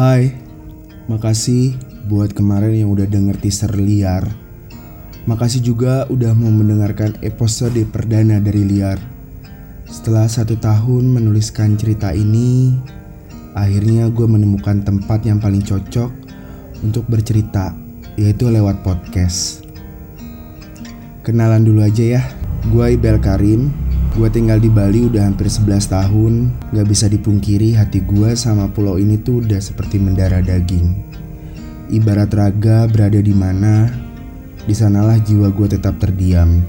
Hai, makasih buat kemarin yang udah denger teaser liar. Makasih juga udah mau mendengarkan episode perdana dari liar. Setelah satu tahun menuliskan cerita ini, akhirnya gue menemukan tempat yang paling cocok untuk bercerita, yaitu lewat podcast. Kenalan dulu aja ya, gue Ibel Karim, Gue tinggal di Bali udah hampir 11 tahun Gak bisa dipungkiri hati gue sama pulau ini tuh udah seperti mendarah daging Ibarat raga berada di mana, di sanalah jiwa gue tetap terdiam.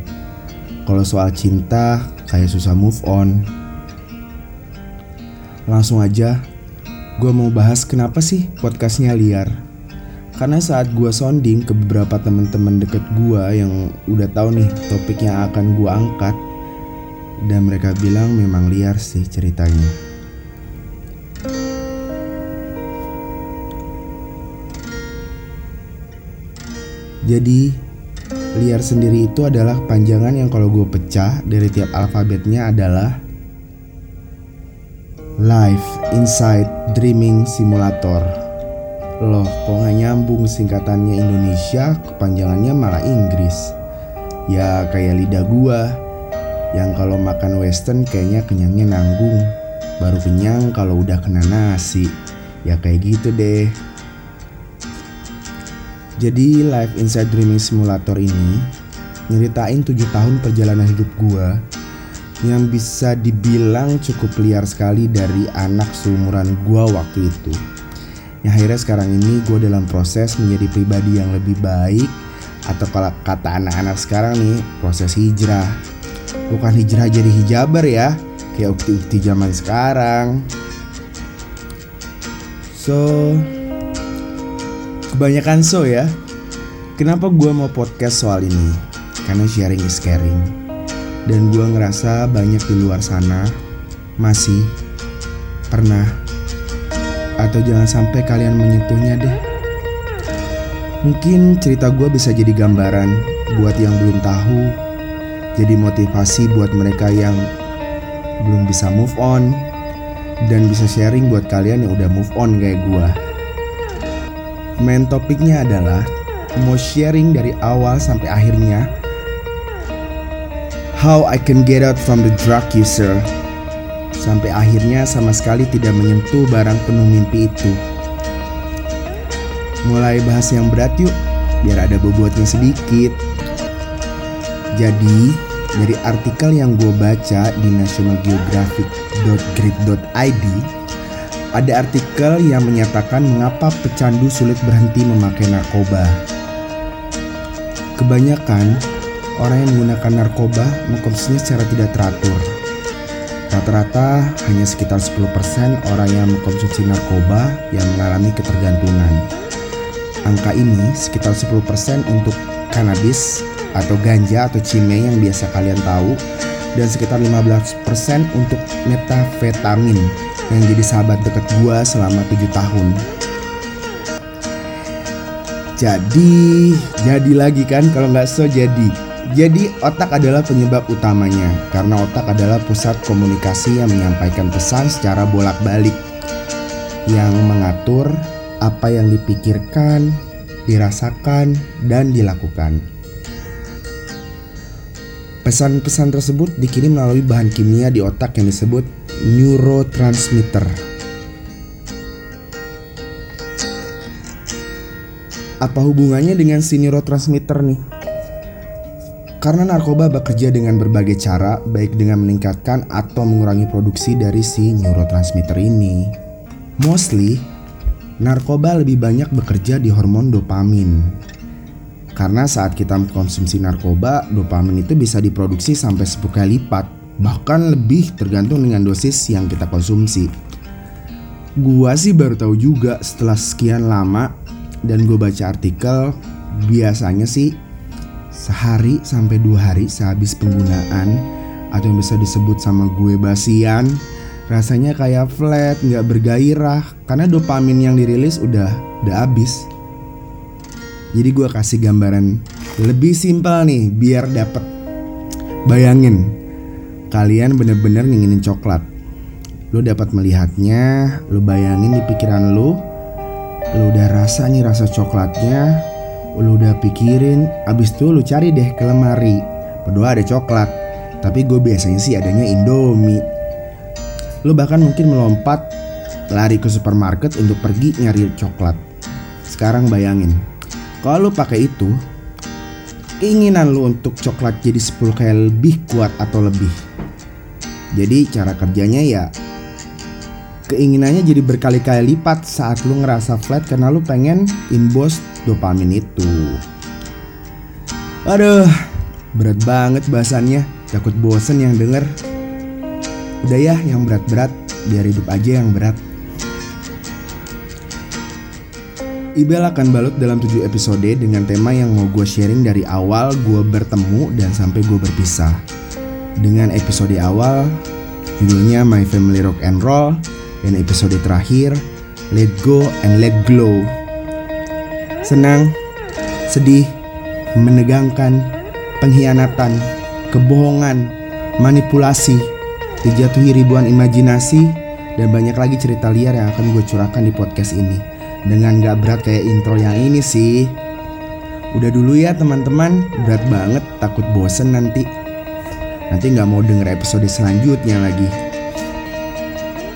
Kalau soal cinta, kayak susah move on. Langsung aja, gue mau bahas kenapa sih podcastnya liar. Karena saat gue sounding ke beberapa teman-teman deket gue yang udah tahu nih topik yang akan gue angkat, dan mereka bilang memang liar sih ceritanya. Jadi, liar sendiri itu adalah panjangan yang kalau gue pecah dari tiap alfabetnya adalah Life Inside Dreaming Simulator. Loh, kok gak nyambung singkatannya Indonesia, kepanjangannya malah Inggris. Ya kayak lidah gua yang kalau makan western kayaknya kenyangnya nanggung. Baru kenyang kalau udah kena nasi. Ya kayak gitu deh. Jadi Life Inside Dreaming Simulator ini nyeritain 7 tahun perjalanan hidup gua yang bisa dibilang cukup liar sekali dari anak seumuran gua waktu itu. Yang akhirnya sekarang ini gue dalam proses menjadi pribadi yang lebih baik atau kalau kata anak-anak sekarang nih proses hijrah bukan hijrah jadi hijaber ya kayak ukti-ukti zaman sekarang. So kebanyakan so ya. Kenapa gue mau podcast soal ini? Karena sharing is caring. Dan gue ngerasa banyak di luar sana masih pernah atau jangan sampai kalian menyentuhnya deh. Mungkin cerita gue bisa jadi gambaran buat yang belum tahu jadi motivasi buat mereka yang belum bisa move on dan bisa sharing buat kalian yang udah move on kayak gua. Main topiknya adalah mau sharing dari awal sampai akhirnya. How I can get out from the drug user. Sampai akhirnya sama sekali tidak menyentuh barang penuh mimpi itu. Mulai bahas yang berat yuk Biar ada bobotnya sedikit. Jadi, dari artikel yang gue baca di nationalgeographic.grid.id, ada artikel yang menyatakan mengapa pecandu sulit berhenti memakai narkoba. Kebanyakan orang yang menggunakan narkoba mengkonsumsinya secara tidak teratur. Rata-rata hanya sekitar 10% orang yang mengkonsumsi narkoba yang mengalami ketergantungan. Angka ini sekitar 10% untuk kanabis atau ganja atau cime yang biasa kalian tahu dan sekitar 15% untuk metafetamin yang jadi sahabat dekat gua selama 7 tahun. Jadi, jadi lagi kan kalau nggak so jadi. Jadi otak adalah penyebab utamanya karena otak adalah pusat komunikasi yang menyampaikan pesan secara bolak-balik yang mengatur apa yang dipikirkan, dirasakan, dan dilakukan. Pesan-pesan tersebut dikirim melalui bahan kimia di otak yang disebut neurotransmitter. Apa hubungannya dengan si neurotransmitter nih? Karena narkoba bekerja dengan berbagai cara, baik dengan meningkatkan atau mengurangi produksi dari si neurotransmitter ini. Mostly, narkoba lebih banyak bekerja di hormon dopamin karena saat kita mengkonsumsi narkoba, dopamin itu bisa diproduksi sampai 10 kali lipat, bahkan lebih tergantung dengan dosis yang kita konsumsi. Gua sih baru tahu juga setelah sekian lama dan gue baca artikel, biasanya sih sehari sampai dua hari sehabis penggunaan atau yang bisa disebut sama gue basian rasanya kayak flat nggak bergairah. Karena dopamin yang dirilis udah udah habis jadi gue kasih gambaran lebih simpel nih biar dapet. Bayangin kalian bener-bener nginginin coklat. Lo dapat melihatnya, lo bayangin di pikiran lo Lu udah rasa nih rasa coklatnya Lu udah pikirin Abis itu lu cari deh ke lemari. Berdua ada coklat Tapi gue biasanya sih adanya Indomie. Lu bahkan mungkin melompat Lari ke supermarket untuk pergi nyari coklat. Sekarang bayangin Kalau pakai itu Keinginan lu untuk coklat jadi 10 kali lebih kuat atau lebih Jadi cara kerjanya ya keinginannya jadi berkali-kali lipat saat lu ngerasa flat karena lu pengen inbox dopamin itu. Aduh, berat banget bahasannya. Takut bosen yang denger. Udah ya yang berat-berat, biar hidup aja yang berat. Ibel akan balut dalam 7 episode dengan tema yang mau gue sharing dari awal gue bertemu dan sampai gue berpisah. Dengan episode awal, judulnya My Family Rock and Roll, dan episode terakhir Let Go and Let Glow. Senang, sedih, menegangkan, pengkhianatan, kebohongan, manipulasi, dijatuhi ribuan imajinasi, dan banyak lagi cerita liar yang akan gue curahkan di podcast ini. Dengan gak berat kayak intro yang ini sih. Udah dulu ya teman-teman, berat banget, takut bosen nanti. Nanti gak mau denger episode selanjutnya lagi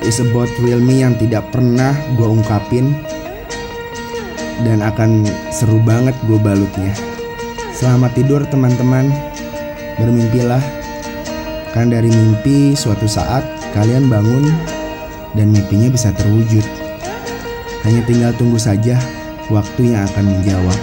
is about real me yang tidak pernah gue ungkapin dan akan seru banget gue balutnya. Selamat tidur teman-teman, bermimpilah. Kan dari mimpi suatu saat kalian bangun dan mimpinya bisa terwujud. Hanya tinggal tunggu saja waktu yang akan menjawab.